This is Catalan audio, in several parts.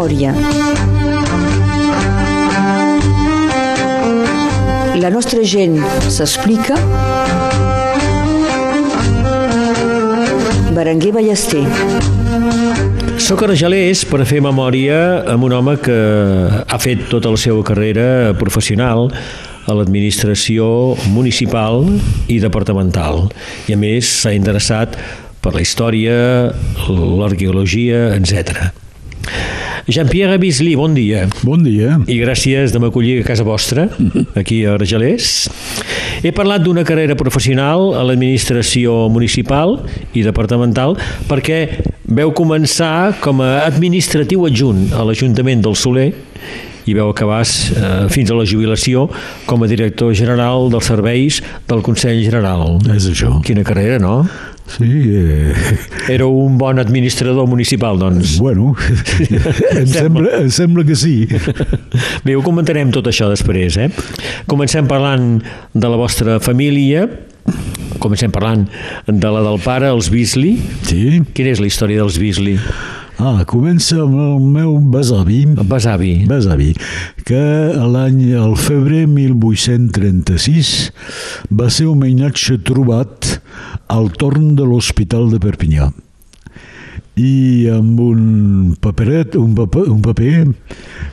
memòria. La nostra gent s'explica. Berenguer Ballester. Soc argelers per fer memòria amb un home que ha fet tota la seva carrera professional a l'administració municipal i departamental i a més s'ha interessat per la història, l'arqueologia, etc. Jean-Pierre Bisli, bon dia. Bon dia. I gràcies de m'acollir a casa vostra, aquí a Argelers. He parlat d'una carrera professional a l'administració municipal i departamental perquè veu començar com a administratiu adjunt a l'Ajuntament del Soler i veu acabar eh, fins a la jubilació com a director general dels serveis del Consell General. És això. Quina carrera, no? Sí. Eh... Era un bon administrador municipal, doncs. Bueno, em, sembla, em sembla que sí. Bé, ho comentarem tot això després, eh? Comencem parlant de la vostra família, comencem parlant de la del pare, els Beasley. Sí. Quina és la història dels Beasley? Ah, comença amb el meu besavi. El besavi. Besavi, que l'any, al febrer 1836, va ser un mainatge trobat al torn de l'Hospital de Perpinyà i amb un paperet, un paper, un paper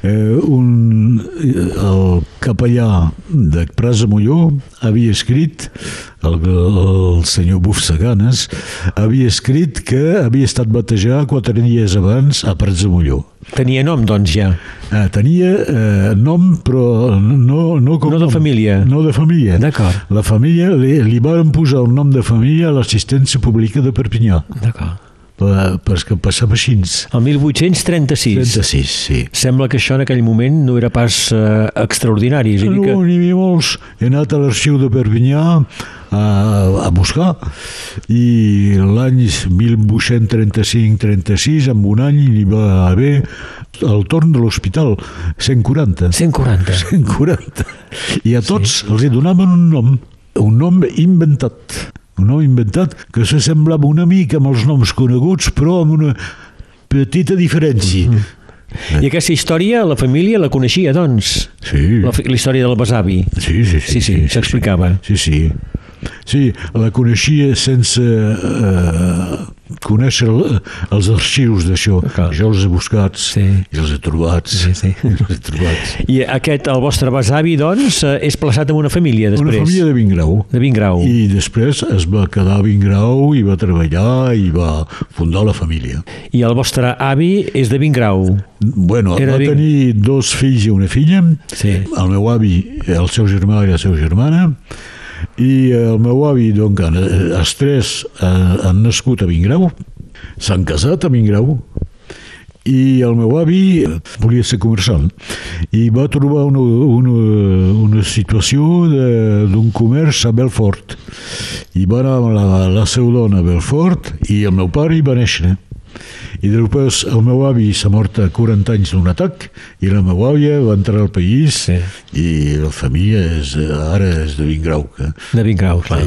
eh, un, el capellà de Pras de Molló havia escrit, el, el senyor Buf Saganes, havia escrit que havia estat batejat quatre dies abans a Prats de Molló. Tenia nom, doncs, ja? Eh, tenia eh, nom, però no, no com No de nom. família. No de família. D'acord. La família, li, li van posar un nom de família a l'assistència pública de Perpinyà, D'acord. Per- perquè passava així. El 1836. 36, sí. Sembla que això en aquell moment no era pas eh, extraordinari. És a dir que... No, n'hi havia molts. He anat a l'arxiu de Perpinyà a, a buscar i l'any 1835-36, en un any, hi va haver al torn de l'hospital 140. 140. 140. I a tots sí. els hi donaven un nom, un nom inventat. Un nom inventat que s'assemblava una mica amb els noms coneguts, però amb una petita diferència. Mm -hmm. I aquesta història la família la coneixia, doncs? Sí. La, la història del besavi. Sí, sí, Sí, sí, s'explicava. Sí, sí. Sí, la coneixia sense eh, conèixer el- els arxius d'això. Clar. Jo els he buscats Sí. i els he trobats. Sí, sí. Els he trobats. I aquest, el vostre besavi, doncs, eh, és plaçat en una família, després. Una família de Vingrau. De Vingrau. I després es va quedar a Vingrau i va treballar i va fundar la família. I el vostre avi és de Vingrau. Bueno, Era va Ving- tenir dos fills i una filla. Sí. El meu avi, el seu germà i la seva germana. I el meu avi, doncs, els tres han, han nascut a Vingrau, s'han casat a Vingrau, i el meu avi volia ser comerciant i va trobar una, una, una situació d'un comerç a Belfort. I va anar amb la, la seva dona a Belfort i el meu pare hi va néixer i després el meu avi s'ha mort a 40 anys d'un atac i la meva àvia va entrar al país Sí. i la família és, ara és de Vingrau. Que... De Vingrau, clar.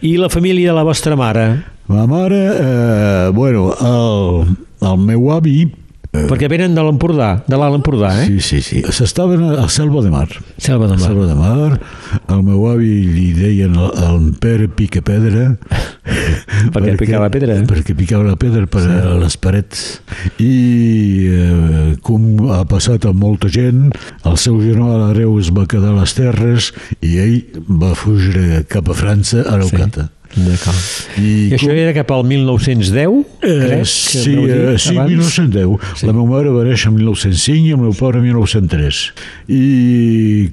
I la família de la vostra mare? Ma mare, eh, bueno, el, el meu avi, Perquè venen de l'Empordà, de l'Alt Empordà, eh? sí, sí, sí, s'estaven a Selva de Mar. Selva de A Mar. Selva de Mar, el meu avi li deien el, el Pere Picapedra. Perquè picava pedra? Perquè picava la pedra per sí. a les parets. I eh, com ha passat amb molta gent, el seu germà l'Areu es va quedar a les terres i ell va fugir cap a França, a Leucata. D'acord. I, I això era cap al 1910, Eh, sí, eh, sí, abans? 1910. Sí. La meva mare va néixer en 1905 i el meu pare en 1903. I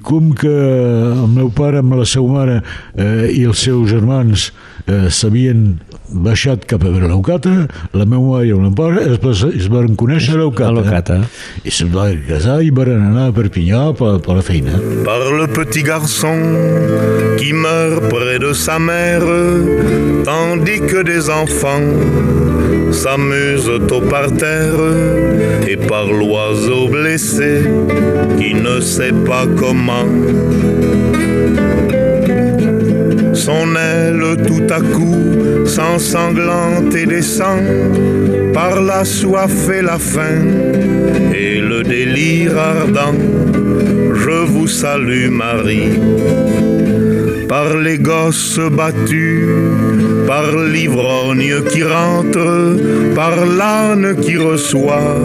com que el meu pare amb la seva mare eh, i els seus germans eh, s'havien baixat cap a Leucata, la meva el meu pare es, va- es van conèixer a Leucata. I van casar i van anar a Perpinyà per, per la feina. par le petit garçon qui meurt près de sa mère, tandis que des enfants s'amusent au parterre, et par l'oiseau blessé qui ne sait pas comment. Son mêle tout à coup, sans sanglante et descend, par la soif et la faim, et le délire ardent. Je vous salue Marie par les gosses battus, par l'ivrogne qui rentre, par l'âne qui reçoit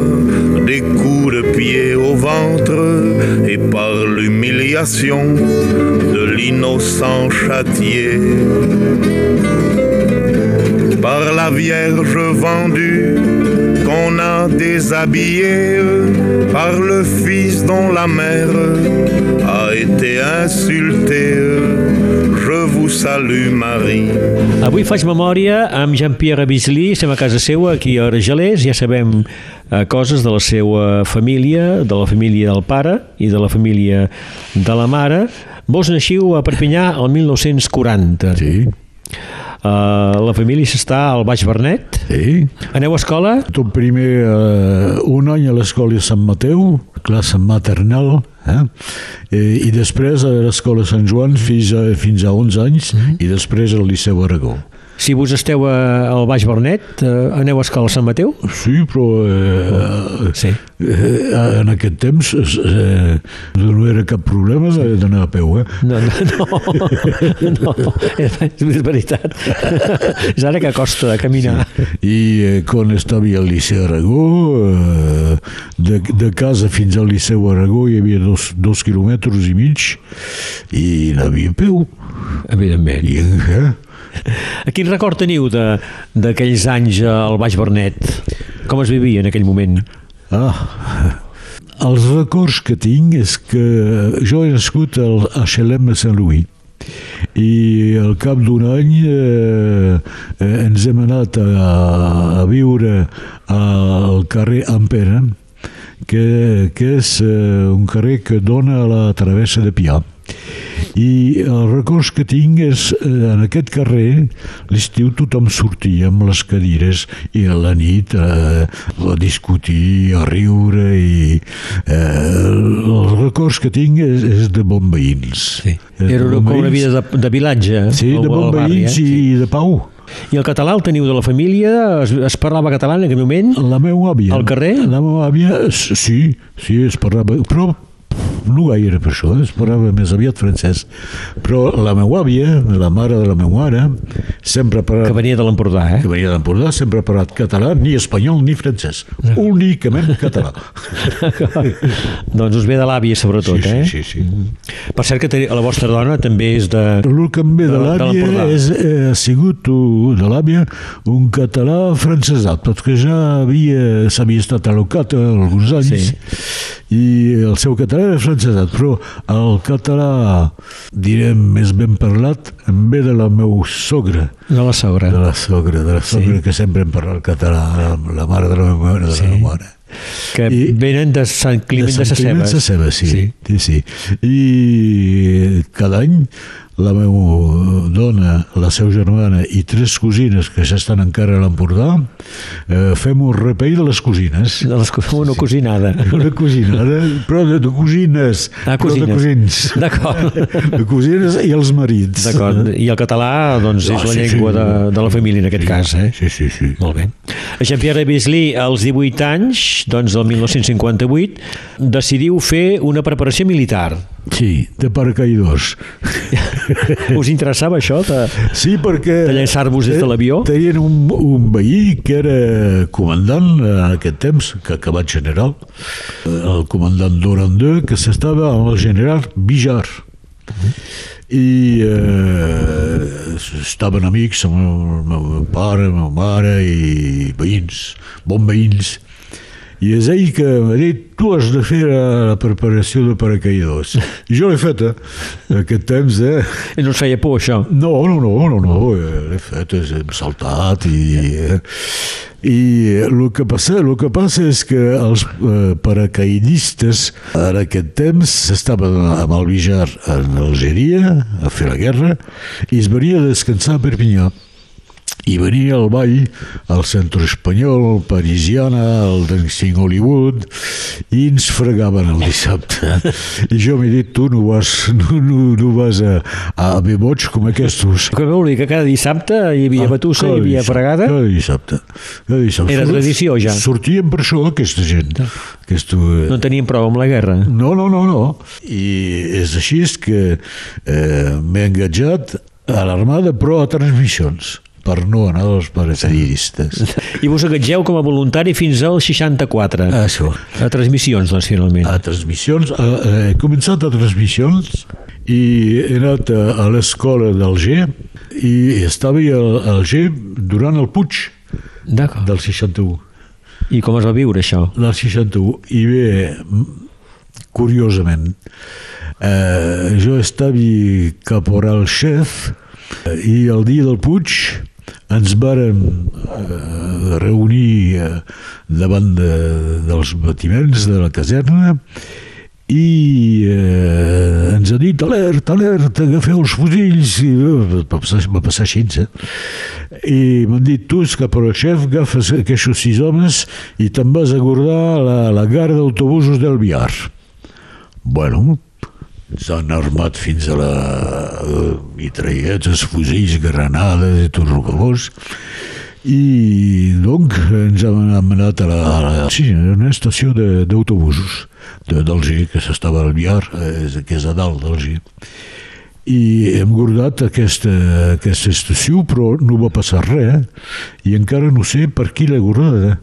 des coups de pied au ventre, et par l'humiliation de l'innocent châtié. Par la Vierge vendue qu'on a déshabillée, par le Fils dont la mère a été insultée. Vous salue, Marie. Avui faig memòria amb Jean-Pierre Bislí, estem a casa seva, aquí a Argelers, ja sabem eh, coses de la seva família, de la família del pare i de la família de la mare. Vos naixiu a Perpinyà el 1940. Sí, Uh, la família s'està al Baix Bernet. sí. Aneu a escola? Tot primer eh, un any a l'escola Sant Mateu, classe maternal, eh? I, i després a l'escola Sant Joan fins a, fins a 11 anys Mhm. i després al Liceu Aragó. Si vos esteu a, al Baix Bernet, uh, aneu a escola a Sant Mateu? Sí, però eh, Sí. eh, en aquest temps eh, no era cap problema d'anar a peu, eh? No, no, no, no és, és veritat. és ara que costa de caminar. I eh, quan estava al Liceu Aragó, eh, de, de casa fins al Liceu Aragó hi havia dos, dos quilòmetres i mig i anava a peu. Evidentment. I, eh? Quin record teniu d'aquells anys al Baix Bernet? Com es vivia en aquell moment? Ah, els records que tinc és que jo he nascut al, a Xelem de Sant Louis i al cap d'un any eh, eh, ens hem anat a, a viure al carrer Ampera que, que és eh, un carrer que dona a la travessa de Pià i els records que tinc és eh, en aquest carrer l'estiu tothom sortia amb les cadires i a la nit eh, a discutir, a riure i eh, els records que tinc és, és de bon veïns Sí. Era de com una veïns. vida de, de vilatge. sí, al- de bon al barri, veïns eh? i de pau I el català el teniu de la família? Es, es parlava català en aquell moment? la meva àvia Al carrer? la meva àvia sí, sí es parlava però no gaire per això, es parlava més aviat francès però la meva àvia la mare de la meva mare sempre ha parlat Que venia de l'Empordà, eh? que venia d'Empordà sempre ha parlat català, ni espanyol ni francès, únicament català. doncs us ve de l'àvia, sobretot, sí, eh? sí, sí, sí. Per cert que la vostra dona també és de... El que em ve de De- de l'àvia l'Empordà. és, eh, ha sigut de l'àvia un català francesat, perquè ja havia s'havia estat alocat alguns anys Sí. i el seu català era francesat, però el català, direm més ben parlat, em ve de la meu sogra, De la sogra. de la sogra, de la sogra que sempre em parla el català, la, la mare de la meva mare, de Sí. la meva mare. Que I- venen de Sant Climent de, Sant Climent Sacebes. Sacebes, sí. sí. sí. sí, I cada any la meva dona, la seva germana i tres cosines que ja estan encara a l'Empordà, eh, fem un repell de les cosines. De les, una cosinada. Una cosinada, però de, de cosines, Ah, però de cosines. cosins. D'acord. De cosines i els marits. D'acord. I el català, doncs, és Ah, la sí, llengua sí. de, de la família en aquest cas, eh? Sí, sí, sí. Molt bé. Jean-Pierre Bislí, als 18 anys, doncs del 1958, decidiu fer una preparació militar. Sí, de paracaïdors. Us interessava això? De... Sí, perquè... De llançar-vos des de l'avió? Tenien un, un veí que era comandant en aquest temps, que ha acabat general, el comandant Dorandeux, que s'estava amb el general Bijar. I eh, estaven amics amb el meu pare, la meva mare i veïns, bons veïns. I és ell que m'ha dit, tu has de fer la preparació de paracaïdors. I jo l'he feta, aquest temps, eh? I no us feia por, això? No, no, no, no, no, eh, l'he fet, és- hem saltat i... eh, I el que passa, el que passa és que els eh, paracaidistes en aquest temps estaven amb el Bijar en Algeria a fer la guerra i es venia a descansar a Perpinyà i venia al ball al centre espanyol, Parisiana, el Dancing Hollywood, i ens fregaven el dissabte. I jo m'he dit, tu no vas, no, no, no vas a, a haver boig com aquests. Que vol dir que cada dissabte hi havia batussa, hi havia fregada? Cada dissabte. Cada dissabte. Era tradició, ja. Sortien per això, aquesta gent. Aquesta, No tenien prou amb la guerra. no, no, no, no. I és així que eh, m'he engatjat a l'armada, però a transmissions per no anar als paracaidistes. I vos engatgeu com a voluntari fins al 64. Això. A transmissions, doncs, finalment. A transmissions, a, a, he començat a transmissions i he anat a, a l'escola d'Alger i estava a Alger durant el Puig del 61. I com es va viure això? del 61 i bé curiosament eh, jo estava caporal chef eh, i el dia del Puig ens vàrem eh, reunir eh, davant de, dels batiments de la caserna i eh, ens ha dit alerta, alerta, agafeu els fusills i eh, va passar, va passar així eh? i m'han dit tu és cap al xef agafes aquests sis homes i te'n vas a guardar la, la gara d'autobusos del Viar bueno ens han armat fins a la eh, mitralletes, fusills, granades i tot el que fos i donc ens hem anat a la, a la sí, a una estació d'autobusos de- d'Alger, que s'estava al Viar, eh, que és a dalt d'Alger. I hem guardat aquesta, aquesta estació, però no va passar res, eh? i encara no sé per qui l'he guardada.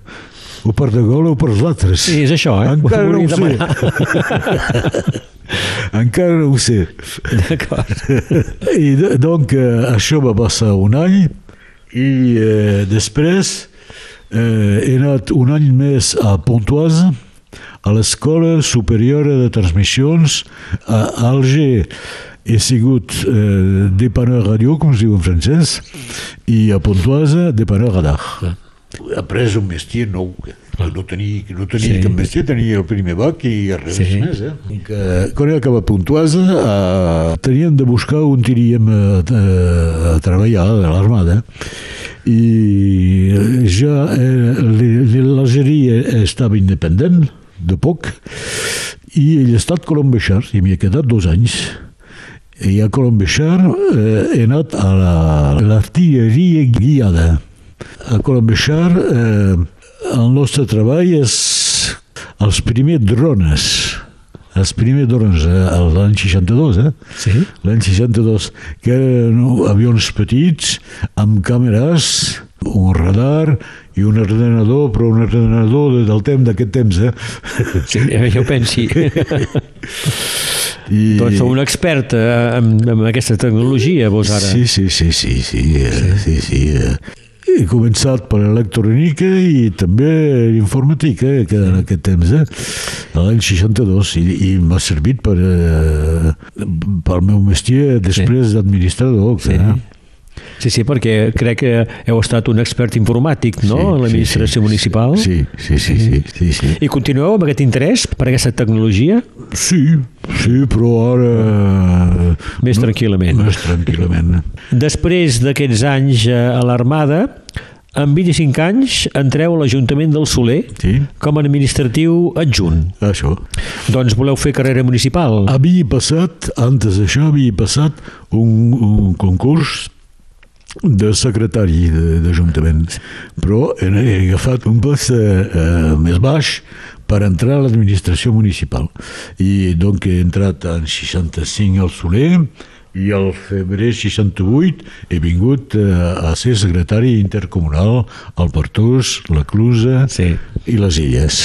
O per de gol o per els altres. Sí, és això, eh? Encara no ho sé. encara no ho sé. D'acord. I de- donc eh, això va passar un any i eh, després eh, he anat un any més a Pontoise a l'Escola Superiora de Transmissions a Alger he sigut eh, dépanneur radio, com es diu en francès, i a Pontoise dépanneur radar. He après un métier nou, que no tenia, que no tenia Sí. cap métier, tenia el primer bac i res Sí. més. Eh? Que, quan he acabat Pontoise, eh, teníem de buscar on iríem a, a, a treballar a l'armada i ja eh, l'Algeria estava independent de poc i l'estat Colom Beixar, i m'hi he quedat dos anys i a Colom Beixar eh, he anat a la- l'artilleria guiada a Colom Beixar eh, el nostre treball és els primers drones els primers drones eh, l'any 62 eh? Sí? l'any 62, que eren avions petits amb càmeres, un radar i un ordenador, però un ordenador de- del temps d'aquest temps, eh? Sí, eh, jo pensi. I... doncs sou un expert eh, en, en aquesta tecnologia, vos ara. Sí, sí, sí, sí, sí, eh, sí, sí. He començat per electrònica i també informàtica, eh, que en aquest temps, eh? l'any 62, i, i m'ha servit per, eh, pel meu métier després d'administrador. Sí. eh? Sí, sí, perquè crec que heu estat un expert informàtic, no?, Sí, en l'administració sí, sí, municipal. Sí, sí, sí, sí, sí, sí. I continueu amb aquest interès per aquesta tecnologia? Sí, sí, però ara... Més tranquil·lament. Més tranquil·lament. Després d'aquests anys eh, a l'Armada, amb 25 anys entreu a l'Ajuntament del Soler Sí, com a administratiu adjunt. això. Doncs voleu fer carrera municipal? Havia passat, antes d'això, havia passat un, un concurs de secretari de- d'Ajuntament, però he, he agafat un post eh, eh, més baix per entrar a l'administració municipal. I donc he entrat en 65 al Soler i al febrer 68 he vingut eh, a ser secretari intercomunal al Partús, la Clusa Sí. i les Illes.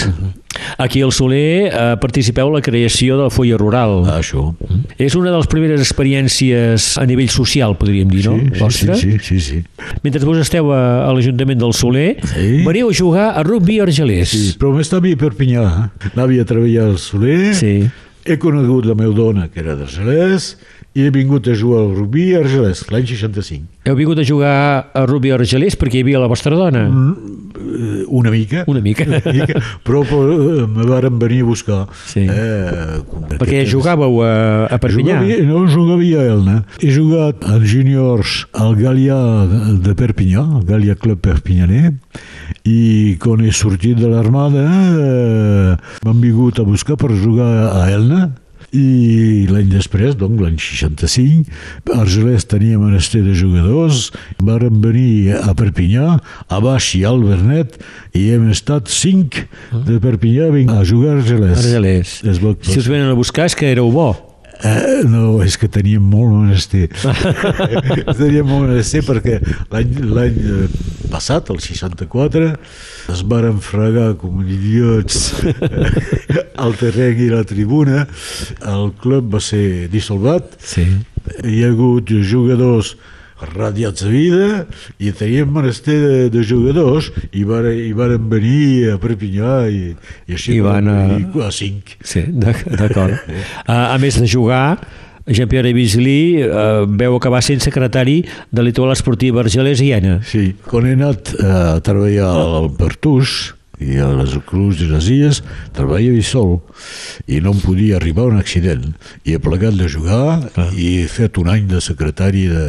Aquí al Soler eh, participeu la creació de la Folla Rural. Això. És una de les primeres experiències a nivell social, podríem dir, no? Sí, sí, Vostra? sí, sí, sí. Mentre vos esteu a, a l'Ajuntament del Soler, Sí. veniu a jugar a rugby argelès. Sí, però m'estava a Perpinyà. eh? Anava a treballar al Soler, Sí. he conegut la meva dona, que era d'Argelès, i he vingut a jugar al rugby a Argelès, l'any 65. Heu vingut a jugar a rugby argelès perquè hi havia la vostra dona. Mm. eh, una mica. Una mica. Una mica però eh, me varen venir a buscar. Sí. Eh, Perquè jugàveu a, a Perpinyà. Jugava, no jugava a Elna. He jugat en juniors al Gàlia de Perpinyà, al Gàlia Club Perpinyanè, i quan he sortit de l'armada eh, m'han vingut a buscar per jugar a Elna i l'any després, doncs l'any 65, Argelès tenia menester de jugadors, varen venir a Perpinyà, a Baix i al Bernet, i hem estat cinc de Perpinyà a jugar a Argelès. Es va- Si us venen a buscar és que éreu bo. Eh, no, és que teníem molt menester. teníem molt menester perquè l'any eh, passat, el 64, es varen fregar com idiots al terreny i la tribuna. El club va ser dissolvat. Sí. Hi ha hagut jugadors de vida i teníem menester de, de jugadors i, varen, i varen venir a Perpinyà i, i així I van a- a cinc. Sí, d'ac- d'acord. A, a més de jugar, Jean-Pierre Bisley eh, veu acabar sent secretari de l'Itual Esportiva Argelès i Ena. Sí, quan he anat eh, a treballar al Pertús i a les Cruz i les Illes, treballava sol i no em podia arribar un accident. I he plegat de jugar i he fet un any de secretari de,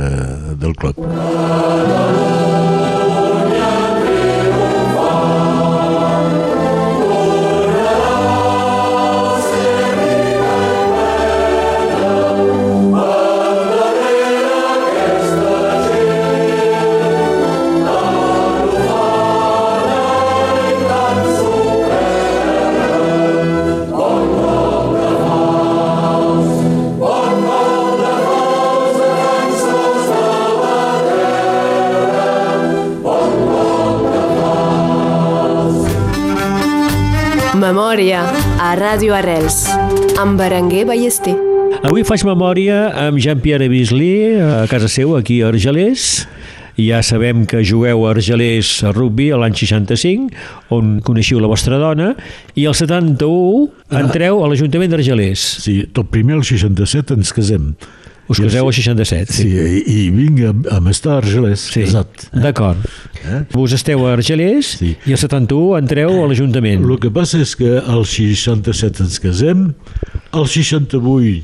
del club. Memòria a Ràdio Arrels amb Berenguer Ballester. Avui faig memòria amb Jean-Pierre Bisley a casa seu, aquí a Argelers. Ja sabem que jugueu a Argelers a rugby a l'any 65, on coneixiu la vostra dona, i el 71 entreu a l'Ajuntament d'Argelers. Sí, tot primer el 67 ens casem. Us caseu al 67. Sí, i, i vinc a, a estar a Argelès, Sí, casat. d'acord. Eh? Vos esteu a Argelers Sí. i el 71 entreu a l'Ajuntament. El que passa és que al 67 ens casem, al 68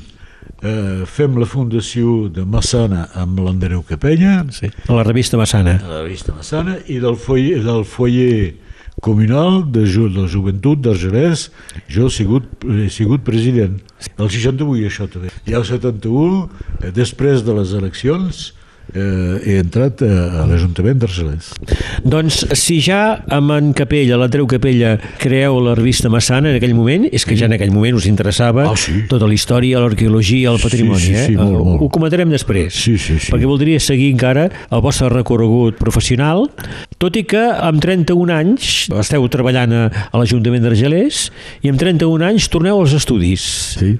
eh, fem la fundació de Massana amb l'Andreu Capella, Sí. A la revista Massana. a la revista Massana, i del foyer, del foyer comunal de, ju de la joventut d'Argelès, jo he sigut, he sigut president. El 68 això també. I el 71, eh, després de les eleccions, eh, he entrat a, a l'Ajuntament d'Argelès. Doncs si ja amb en Capella, l'Andreu Capella, creeu la revista Massana en aquell moment, és que ja en aquell moment us interessava Ah, sí. tota la història, l'arqueologia, el patrimoni. sí, sí, eh? molt, molt. Ho comentarem després. Sí, sí, sí. Perquè voldria seguir encara el vostre recorregut professional, tot i que amb 31 anys esteu treballant a, a l'Ajuntament d'Argelers i amb 31 anys torneu als estudis Sí.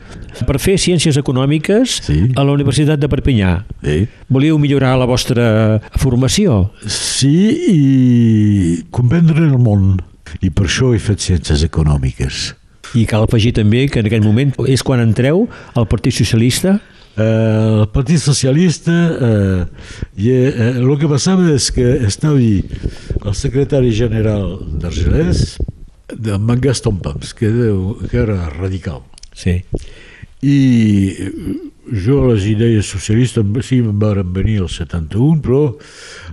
per fer ciències econòmiques Sí. a la Universitat de Perpinyà. Eh? Volíeu millorar la vostra formació? Sí, i comprendre el món. I per això he fet ciències econòmiques. I cal afegir també que en aquell moment és quan entreu al Partit Socialista Eh, el Partit Socialista, eh, i, eh, el que passava és que estava el secretari general d'Argelès, de en Gaston Pams, que, que era radical. Sí. I jo les idees socialistes sí em varen venir el 71, però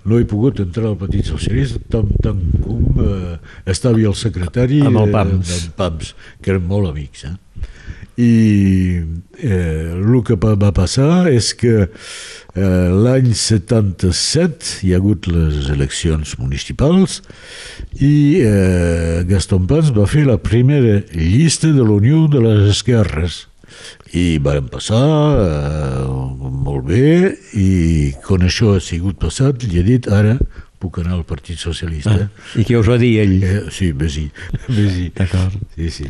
no he pogut entrar al Partit Socialista tant, tant com eh, estava el secretari Amb el eh, Pams. d'en Pams, que eren molt amics. Eh? I eh, el que va va passar és que eh, l'any 77 hi ha hagut les eleccions municipals i eh, Gaston Pans va fer la primera llista de l'Unió de les Esquerres i vam passar eh, molt bé i quan això ha sigut passat li he dit ara puc anar al Partit Socialista. I què us va dir ell? Eh, sí, vés-hi, vés-hi. D'acord. Sí, sí.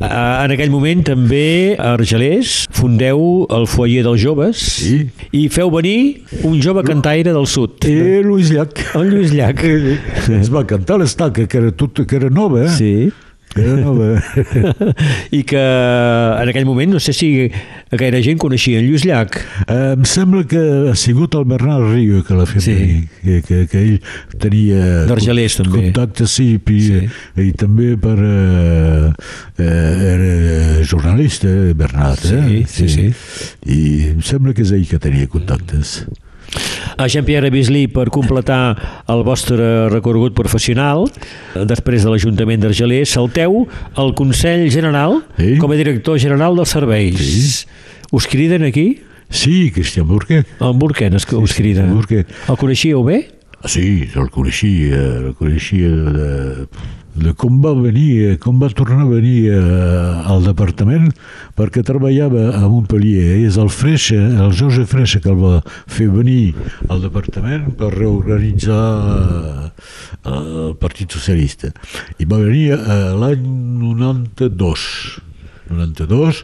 Ah, En aquell moment també a Argelers fundeu el foyer dels joves Sí. i feu venir un jove cantaire del sud, I Lluís Llach. el Lluís Llach. Es va cantar l'estaca, que era, tot, que era nova, eh? Sí. Era nova. I que en aquell moment no sé si gaire gent coneixia en Lluís Llach. Eh, em sembla que ha sigut el Bernard Rio que l'ha fet Sí. venir, que, que, que ell tenia D'Argelers, també. contactes, sí, i, Sí. i també per... Eh, eh, era jornalista, Bernard, eh? Sí, sí, sí. I em sembla que és ell que tenia contactes. A Jean-Pierre Bisley, per completar el vostre recorregut professional, després de l'Ajuntament d'Argelers, salteu al Consell General Sí. com a director general dels serveis. Us criden aquí? Sí, Cristian Burke. En Burken es, us crida. Burke. El coneixíeu bé? Sí, el coneixia, el coneixia de, de com va venir, com va tornar a venir eh, al departament, perquè treballava a Montpellier. És el Freixa, el Josep Freixa, que el va fer venir al departament per reorganitzar eh, el Partit Socialista. I va venir eh, l'any 92. 92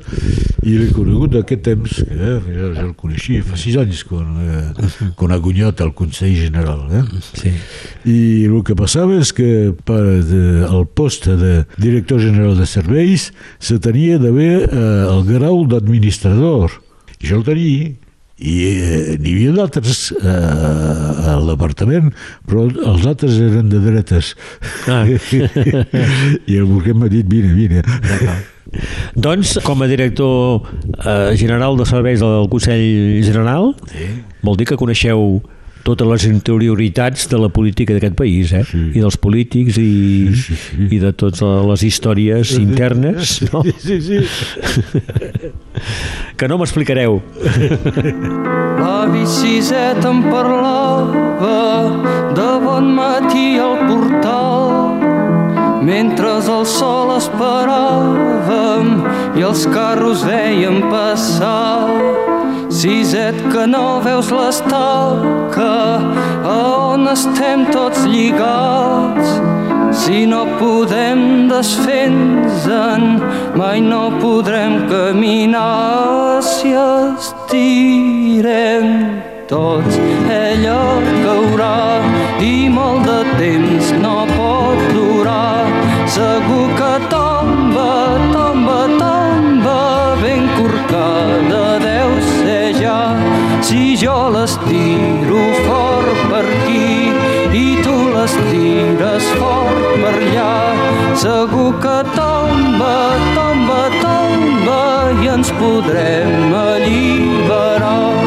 i l'he conegut d'aquest temps que eh, ja, ja el coneixia fa sis anys quan, eh, quan ha guanyat el Consell General eh? Sí. i el que passava és que per de, el post de director general de serveis se tenia d'haver eh, el grau d'administrador i jo el tenia i eh, n'hi havia d'altres eh, al departament, però els altres eren de dretes. Ah. I el Burguet m'ha dit, vine, vine. Doncs, com a director eh, general de serveis del Consell General, Sí. vol dir que coneixeu totes les interioritats de la política d'aquest país, eh? Sí. I dels polítics i, Sí, sí. i de totes les històries internes, no? Sí, sí. Que no m'explicareu. L'avi Siset em parlava de bon matí al portal mentre el sol esperàvem i els carros veiem passar Siset que no veus l'estaca a on estem tots lligats si no podem desfer-nos-en, mai no podrem caminar si estirem tots. Ella caurà i molt de temps no pot. Segur que tomba, tomba, tomba, ben corcada deu ser ja. Si jo l'estiro fort per aquí i tu l'estires fort per allà, segur que tomba, tomba, tomba i ens podrem alliberar.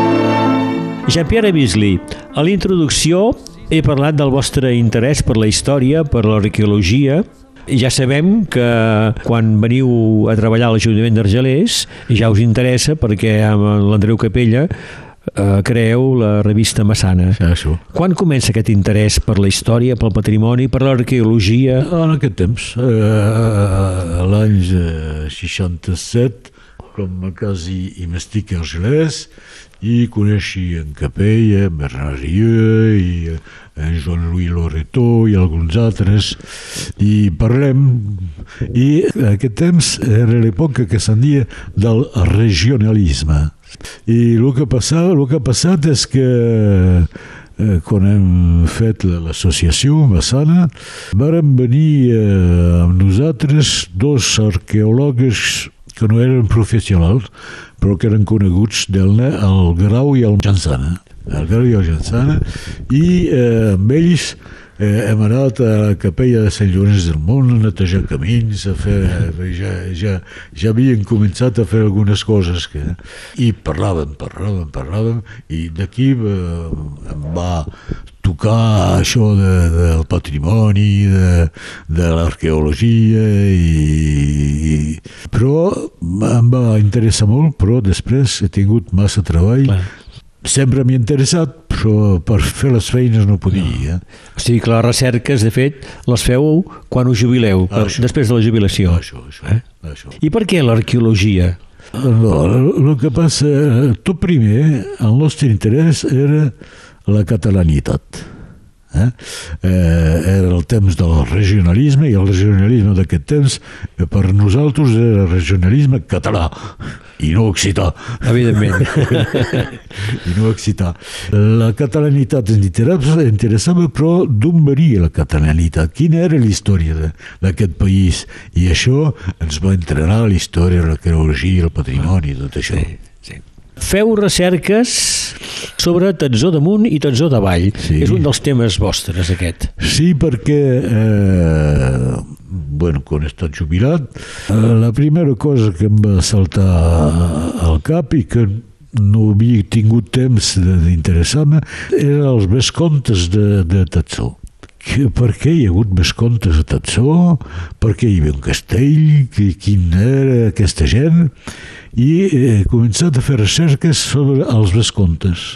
Jean-Pierre Bisley, a la introducció he parlat del vostre interès per la història, per l'arqueologia, ja sabem que quan veniu a treballar a l'Ajuntament d'Argelers ja us interessa perquè amb l'Andreu Capella eh, creeu la revista Massana. Això. Quan comença aquest interès per la història, pel patrimoni, per l'arqueologia? En aquest temps, eh, l'any eh, 67, com a quasi i m'estic a Argelès, i coneixi en Capella, Bernard Rieu, i en Joan-Louis Loreto i alguns altres, i parlem, i aquest temps era l'època que se'n dia del regionalisme. I el que passava, el que ha passat és que eh, quan hem fet la- l'associació Massana, varen venir eh, amb nosaltres dos arqueòlegs que no eren professionals, però que eren coneguts del el Grau i el Jansana. El Grau i el Jansana, i eh, amb ells eh, hem anat a la capella de Sant Llorenç del Món a netejar camins, a fer, ja, ja, ja havien començat a fer algunes coses que, i parlàvem, parlàvem, parlàvem i d'aquí eh, em va tocar això de, del patrimoni, de, de l'arqueologia i, i però em va interessar molt, però després he tingut massa treball Clar. sempre m'hi ha interessat, però per fer les feines no podia. O sigui que les recerques, de fet, les feu quan us jubileu, per, Això. després de la jubilació. Això, això, eh? això. I per què l'arqueologia? No, el que passa, tot primer, el nostre interès era la catalanitat. Eh? Eh, era el temps del regionalisme i el regionalisme d'aquest temps eh, per nosaltres era regionalisme català i no occità. Evidentment. I no occità. La catalanitat ens interessava, interessava però d'on venia la catalanitat? Quina era la història d'aquest país? I això ens va entrenar la història, l'arqueologia, el patrimoni, tot això. Sí. Feu recerques sobre Tatzó damunt i Tatzó davall. Sí. És un dels temes vostres, aquest. Sí, perquè, eh, bueno, quan he estat jubilat, eh, la primera cosa que em va saltar al cap i que no havia tingut temps d'interessar-me eren els vescontes de, de Tatzó. Que, per què hi ha hagut vescontes a Tatzó? Per què hi havia un castell? Qui, quin era aquesta gent? I he començat a fer recerques sobre els vescontes.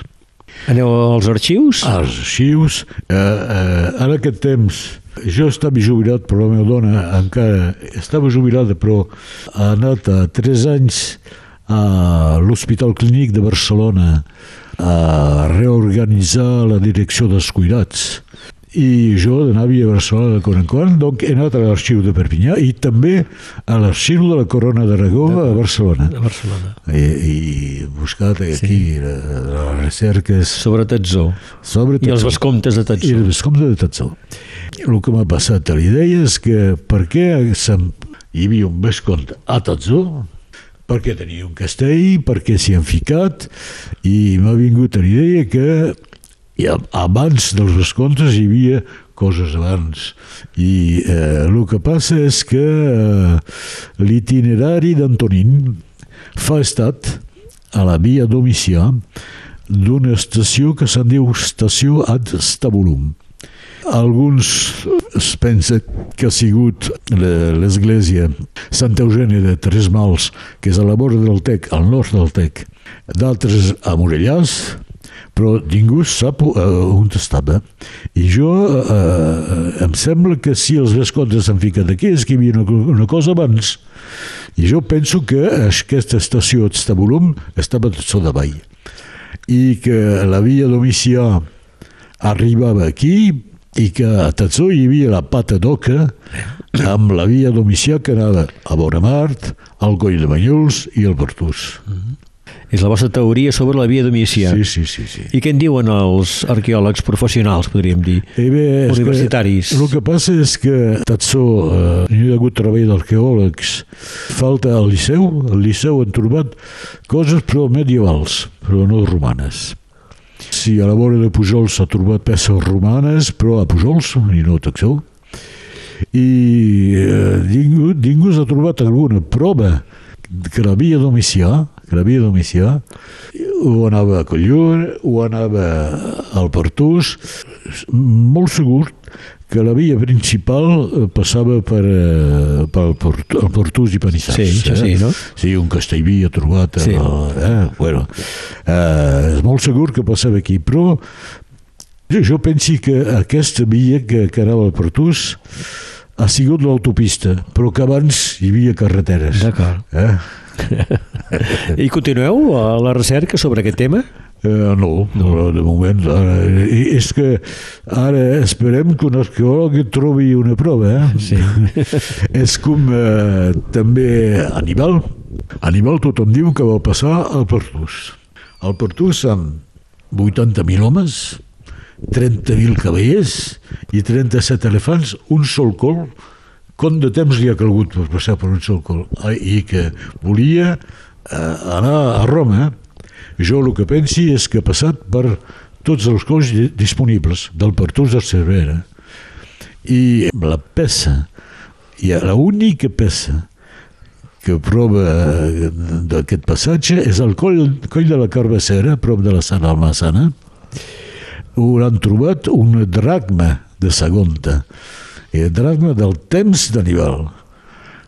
Aneu als arxius? als arxius. Eh, eh, en aquest temps jo estava jubilat, però la meva dona encara estava jubilada, però ha anat a 3 anys a l'Hospital Clínic de Barcelona a reorganitzar la direcció dels cuidats. I jo anava a Barcelona de quan en quan, doncs he anat a l'arxiu de Perpinyà i també a l'arxiu de la Corona d'Aragó a Barcelona. A Barcelona. I, i buscat aquí sí. les recerques Sobre Tatzó. sobre I els vescomtes de I Tatzó. els vescomtes de Tatzó. El que m'ha passat a la idea és que per què hi havia un vescomte a Tatzó, perquè tenia un castell, perquè s'hi han ficat, i m'ha vingut a la idea que i abans dels vescomtes hi havia coses abans. I eh, el que passa és que eh, l'itinerari d'Antonín fa estat a la via Domicià d'una estació que se'n diu Estació ad Stabulum. Alguns es pensa que ha sigut le- l'església Santa Eugènia de Tres Mals, que és a la vora del Tec, al nord del Tec, d'altres a Morellàs, però ningú sap uh, on estava. I jo, uh, em sembla que si els vescomtes s'han ficat aquí és que hi havia una, una cosa abans. I jo penso que aquesta estació d'Estabulum estava tot sota davall i que la via Domicià arribava aquí i que a Tatzó hi havia la pata d'oca amb la via Domicià que anava a Bonamart, al Coll de Banyuls i al Bertús. És la vostra teoria sobre la via Domicià. Sí, sí, sí. sí. I què en diuen els arqueòlegs professionals, podríem dir? Eh bé, Universitaris. Que, el que passa és que Tatzó, eh, hi ha hagut treball d'arqueòlegs, falta al Liceu, al Liceu han trobat coses però medievals, però no romanes. Sí, a la vora de Pujols s'ha trobat peces romanes, però a Pujols i no a Taxó. I eh, ningú, ningú s'ha trobat alguna prova que la via Domicià, que la via Domicià, o anava a Collur, o anava al Pertús, molt segur que la via principal eh, passava per, eh, pel Port, el Portús i Panissars. Sí, això sí, no? Sí, un Castellví ha trobat. Sí. Sí. Eh, bueno, eh, és molt segur que passava aquí, però jo, jo penso que aquesta via que, que anava al Portús ha sigut l'autopista, però que abans hi havia carreteres. D'acord. Eh? I continueu a la recerca sobre aquest tema? Eh, no, no, de moment. Ara, és que ara esperem que un arqueòleg trobi una prova. Eh? Sí. és com eh, també Aníbal. Aníbal tothom diu que va passar al Pertús. Al Pertús amb 80.000 homes, 30.000 cavallers i 37 elefants, un sol col, com de temps li ha calgut per passar per un sol col? I que volia eh, anar a Roma. Jo el que pensi és que ha passat per tots els cols di- disponibles, del Pertús de Cervera. I la peça, i l'única peça que prova eh, d'aquest passatge és el coll, coll de la Carbassera, a prop de la Sana Almassana, han trobat un dracma de Sagonta, el dracma del temps d'Anival.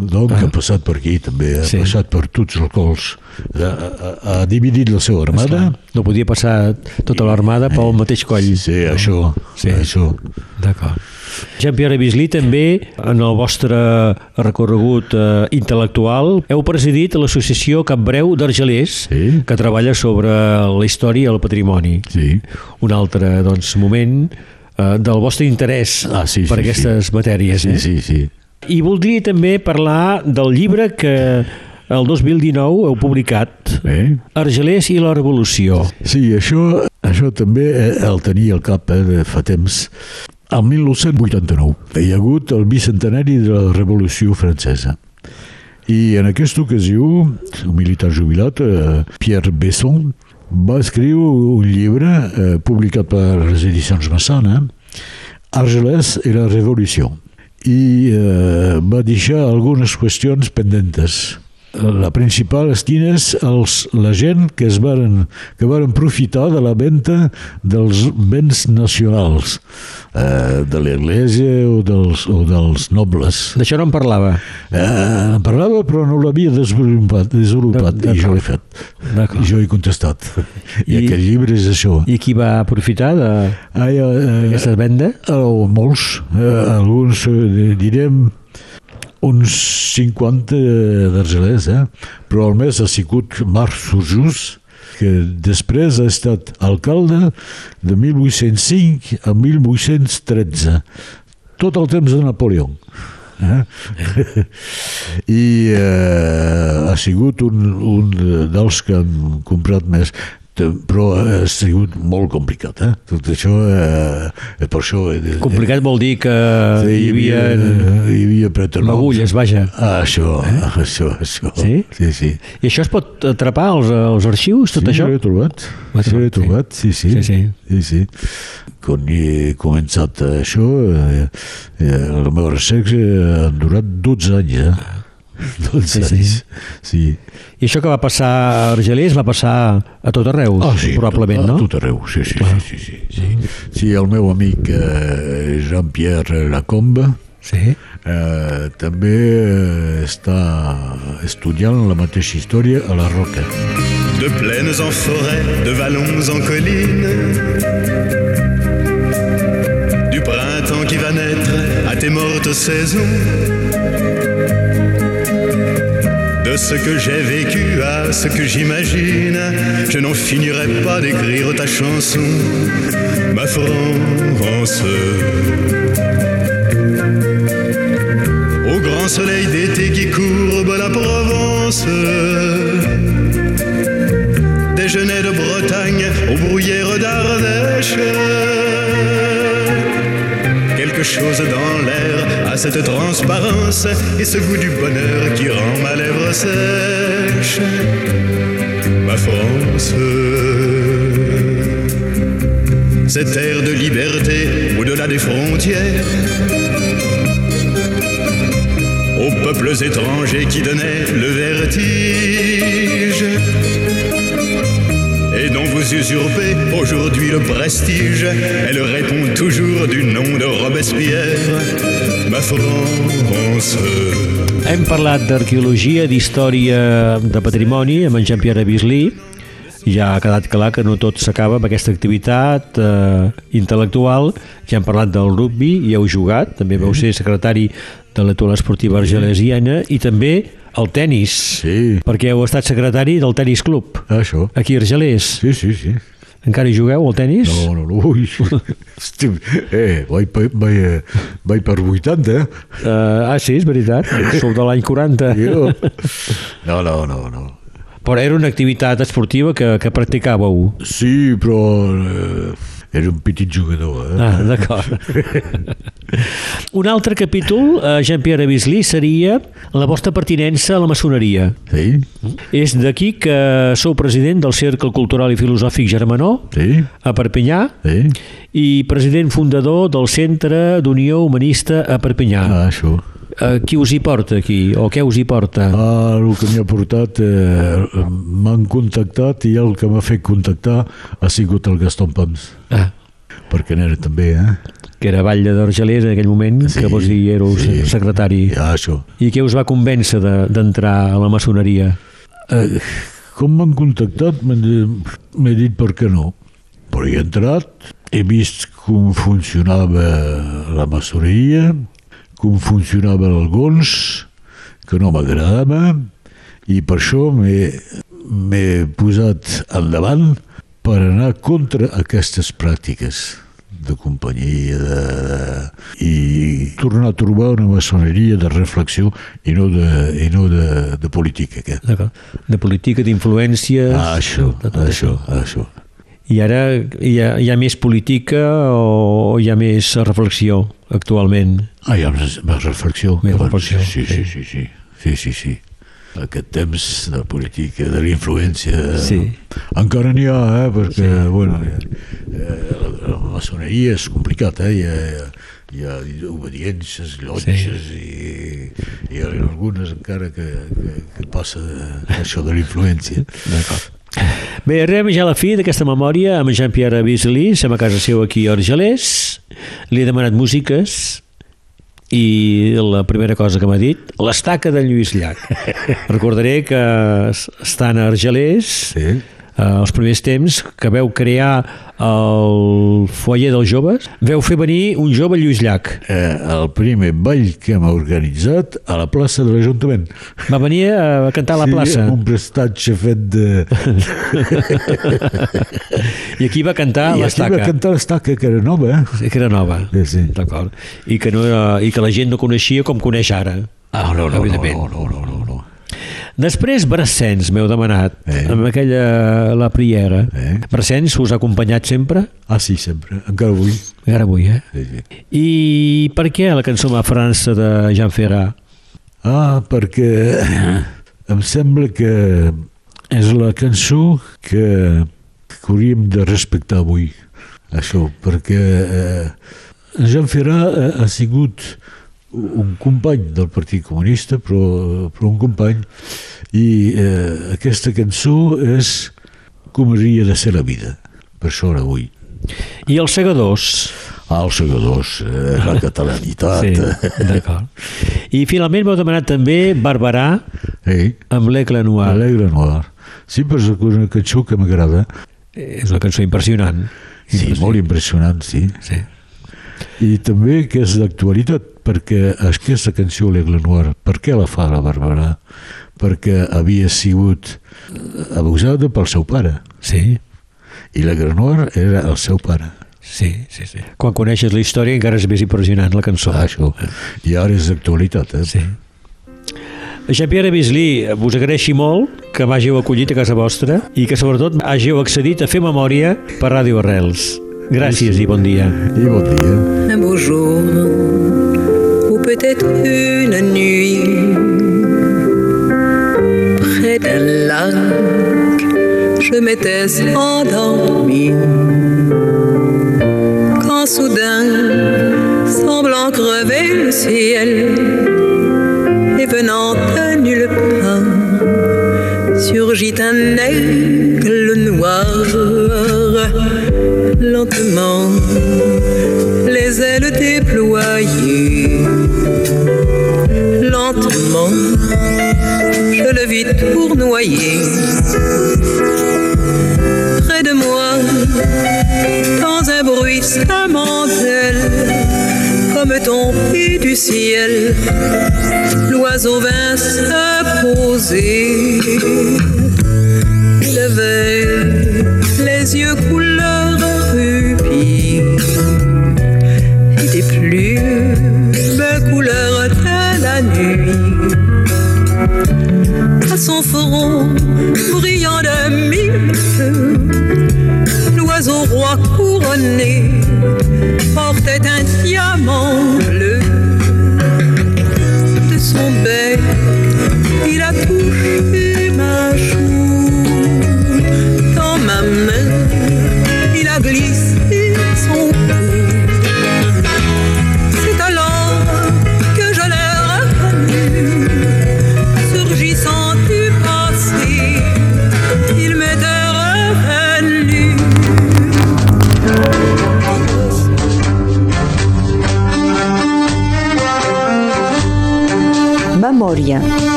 Donc, ah. ha passat per aquí també, ha Sí. passat per tots els cols, ha, ha, ha dividit la seva armada. No podia passar tota l'armada pel mateix coll. Sí, això, Sí. sí. això. D'acord. Jean-Pierre Bislí, també, en el vostre recorregut eh, intel·lectual, heu presidit l'Associació Capbreu d'Argelers, Sí. que treballa sobre la història i el patrimoni. Sí. Un altre doncs, moment eh, del vostre interès Ah, sí, per sí, aquestes matèries. Sí, eh? sí, sí. I voldria també parlar del llibre que el 2019 heu publicat, Eh? Argelers i la Revolució. Sí, això, això també eh, el tenia al cap eh, fa temps. El 1989 hi ha hagut el bicentenari de la Revolució Francesa. I en aquesta ocasió, un militar jubilat, eh, Pierre Besson, va escriure un llibre eh, publicat per les edicions Massana, Argelès i la Revolució. I eh, va deixar algunes qüestions pendentes. La principal és quines els, la gent que es varen, que varen profitar de la venda dels béns nacionals, eh, de l'Església o dels, o dels nobles. D'això no en parlava. Eh, en parlava però no l'havia desenvolupat, desenvolupat D'acord. i jo l'he fet. I jo he contestat. I, I- aquest llibre és això. I qui va aprofitar Ah, ja, eh, d'aquesta venda? Oh, molts, eh, alguns eh, direm uns 50 d'argelers, eh? però més ha sigut Marc Surjús, que després ha estat alcalde de 1805 a 1813, tot el temps de Napoleó. Eh? I eh, ha sigut un, un dels que han comprat més però ha sigut molt complicat, eh? Tot això, eh, per això... Eh, Complicat vol dir que Sí, hi havia hi havia preternoms. magulles, vaja. Ah, això, eh? això, això. Sí? Sí, sí. I això es pot atrapar als, als arxius, tot sí, això? Jo l'he trobat. Ho he Sí, l'he trobat, sí, sí. Sí, sí. sí, sí. Quan he començat això, eh, eh, la meva recerca ha durat 12 anys, eh? 12 Sí, sí. anys. Sí. I això que va passar a Argelers va passar a tot arreu, Ah, sí, probablement, a, no? A tot arreu, sí, sí, sí, sí, sí, sí. Sí, el meu amic eh, Jean-Pierre Lacombe, Sí. Eh, també eh, està estudiant la mateixa història a la Roca. De plaines en forêt, de vallons en collines. Du printemps qui va naître à tes mortes saisons. De ce que j'ai vécu à ce que j'imagine, je n'en finirai pas d'écrire ta chanson, ma France. Au grand soleil d'été qui courbe la Provence. Déjeuner de Bretagne aux bruyères d'Ardèche. Quelque chose dans l'air a cette transparence et ce goût du bonheur qui rend ma lèvre sèche. Ma France. Cette air de liberté au-delà des frontières aux peuples étrangers qui donnaient le vertige dont vous usurpez aujourd'hui le prestige. Elle répond toujours du nom de Robespierre, ma France. Hem parlat d'arqueologia, d'història, de patrimoni amb en Jean-Pierre Bislí. Ja ha quedat clar que no tot s'acaba amb aquesta activitat eh, intel·lectual. Ja hem parlat del rugby i heu jugat. També vau ser secretari de l'Etola Esportiva Argelesiana i també el tennis. Sí. Perquè heu estat secretari del tennis club Això. aquí a Argelers. Sí, sí, sí. Encara hi jugueu al tennis? No, no, no. Ui. Eh, vaig, vaig, eh, vaig per 80, eh? Uh, ah, sí, és veritat. Sou de l'any 40. Jo. No, no, no, no. Però era una activitat esportiva que, que practicàveu. Sí, però eh, era un petit jugador, eh? Ah, d'acord. Un altre capítol, eh, Jean-Pierre Bislí, seria la vostra pertinença a la maçoneria. Sí, És d'aquí que sou president del Cercle Cultural i Filosòfic Germanó, sí, a Perpinyà, sí. i president fundador del Centre d'Unió Humanista a Perpinyà. Ah, això. Eh, qui us hi porta aquí? O què us hi porta? Ah, el que m'ha portat, eh, m'han contactat i el que m'ha fet contactar ha sigut el Gaston Pons, Ah, perquè n'era també, eh? que era Batlle d'Argelers en aquell moment, que vos hi éreu sí. secretari. Ah, això. I què us va convèncer de- d'entrar a la maçoneria? Eh, com m'han contactat, m'he dit per què no. Però he entrat, he vist com funcionava la maçoneria, com funcionava el gons, que no m'agradava, i per això m'he posat endavant per anar contra aquestes pràctiques. de companyia, de, de, i tornar a trobar una maçoneria de reflexió i no de, i no de, de política. Que. D'acord. De política, d'influències... Ah, això, de tot això, això. I ara hi ha, hi ha més política o hi ha més reflexió actualment? Ah, hi ha més, més reflexió. Més reflexió, Sí, sí, sí, sí, sí, sí, sí. Aquest temps de política, de la influència... Sí. Encara n'hi ha, eh, perquè, sí. bueno, eh, la, la maçoneria és complicat, eh, hi ha, hi ha obediències, llotges sí. i ha algunes encara que, que, que passa això de la influència. D'acord. Bé, arribem ja a la fi d'aquesta memòria amb Jean-Pierre Bisley, som a casa seu aquí a Argelers, li he demanat músiques i la primera cosa que m'ha dit, l'estaca de Lluís Llach. Recordaré que estan a Argelers, Sí. Eh, els primers temps que veu crear el foyer dels joves, veu fer venir un jove Lluís Llach. Eh, el primer ball que hem organitzat a la plaça de l'Ajuntament. Va venir a cantar a la plaça. Sí, amb un prestatge fet de... I aquí va cantar I aquí va l'estaca. cantar l'estaca, que era nova, eh? Sí, que era nova. Sí, sí. D'acord. I, que no, I que la gent no coneixia com coneix ara. Ah, no, no, no, no, no, no, no. Després, Brassens, m'heu demanat, Eh. amb aquella la priera. Eh. Brassens us ha acompanyat sempre? Ah, sí, sempre, encara avui. Encara avui, eh? Sí, sí. I per què la cançó Ma França de Jean Ferrat? Ah, perquè em sembla que és la cançó que, que hauríem de respectar avui, això, perquè eh, Jean Ferrat ha, ha sigut un company del Partit Comunista, però, però un company, i eh, aquesta cançó és com hauria de ser la vida, per això ara avui. I els segadors? Ah, els segadors, eh, la catalanitat. Sí, d'acord. I finalment m'heu demanat també Barberà Eh, amb l'Ecla Noir. Alegre Noir. Sí, però és una cançó que m'agrada. És una cançó impressionant. Sí, molt impressionant, sí. Sí. I també que és d'actualitat, perquè aquesta cançó, l'Aigle Noir, per què la fa la Barberà? Perquè havia sigut abusada pel seu pare. Sí, I l'Aigle Noir era el seu pare. sí, sí, sí. Quan coneixes la història encara és més impressionant la cançó. Ah, això. I ara és d'actualitat, eh? Sí. Jean-Pierre Bisley, vos agraeixi molt que m'hàgiu acollit a casa vostra i que sobretot hàgiu accedit a fer memòria per Ràdio Arrels. Gràcies i bon dia. I bon dia. un beau jour ou peut-être une nuit près d'un lac je m'étais endormi quand soudain semblant crever le ciel et venant de nulle part surgit un aigle noir lentement les ailes déployées. Près de moi, dans un bruissement d'ailes, comme tombé du ciel, l'oiseau vint se poser. Il avait les yeux couleur en feront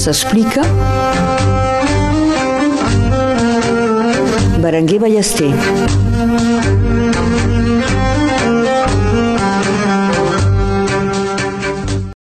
s'explica. Berenguer Ballester.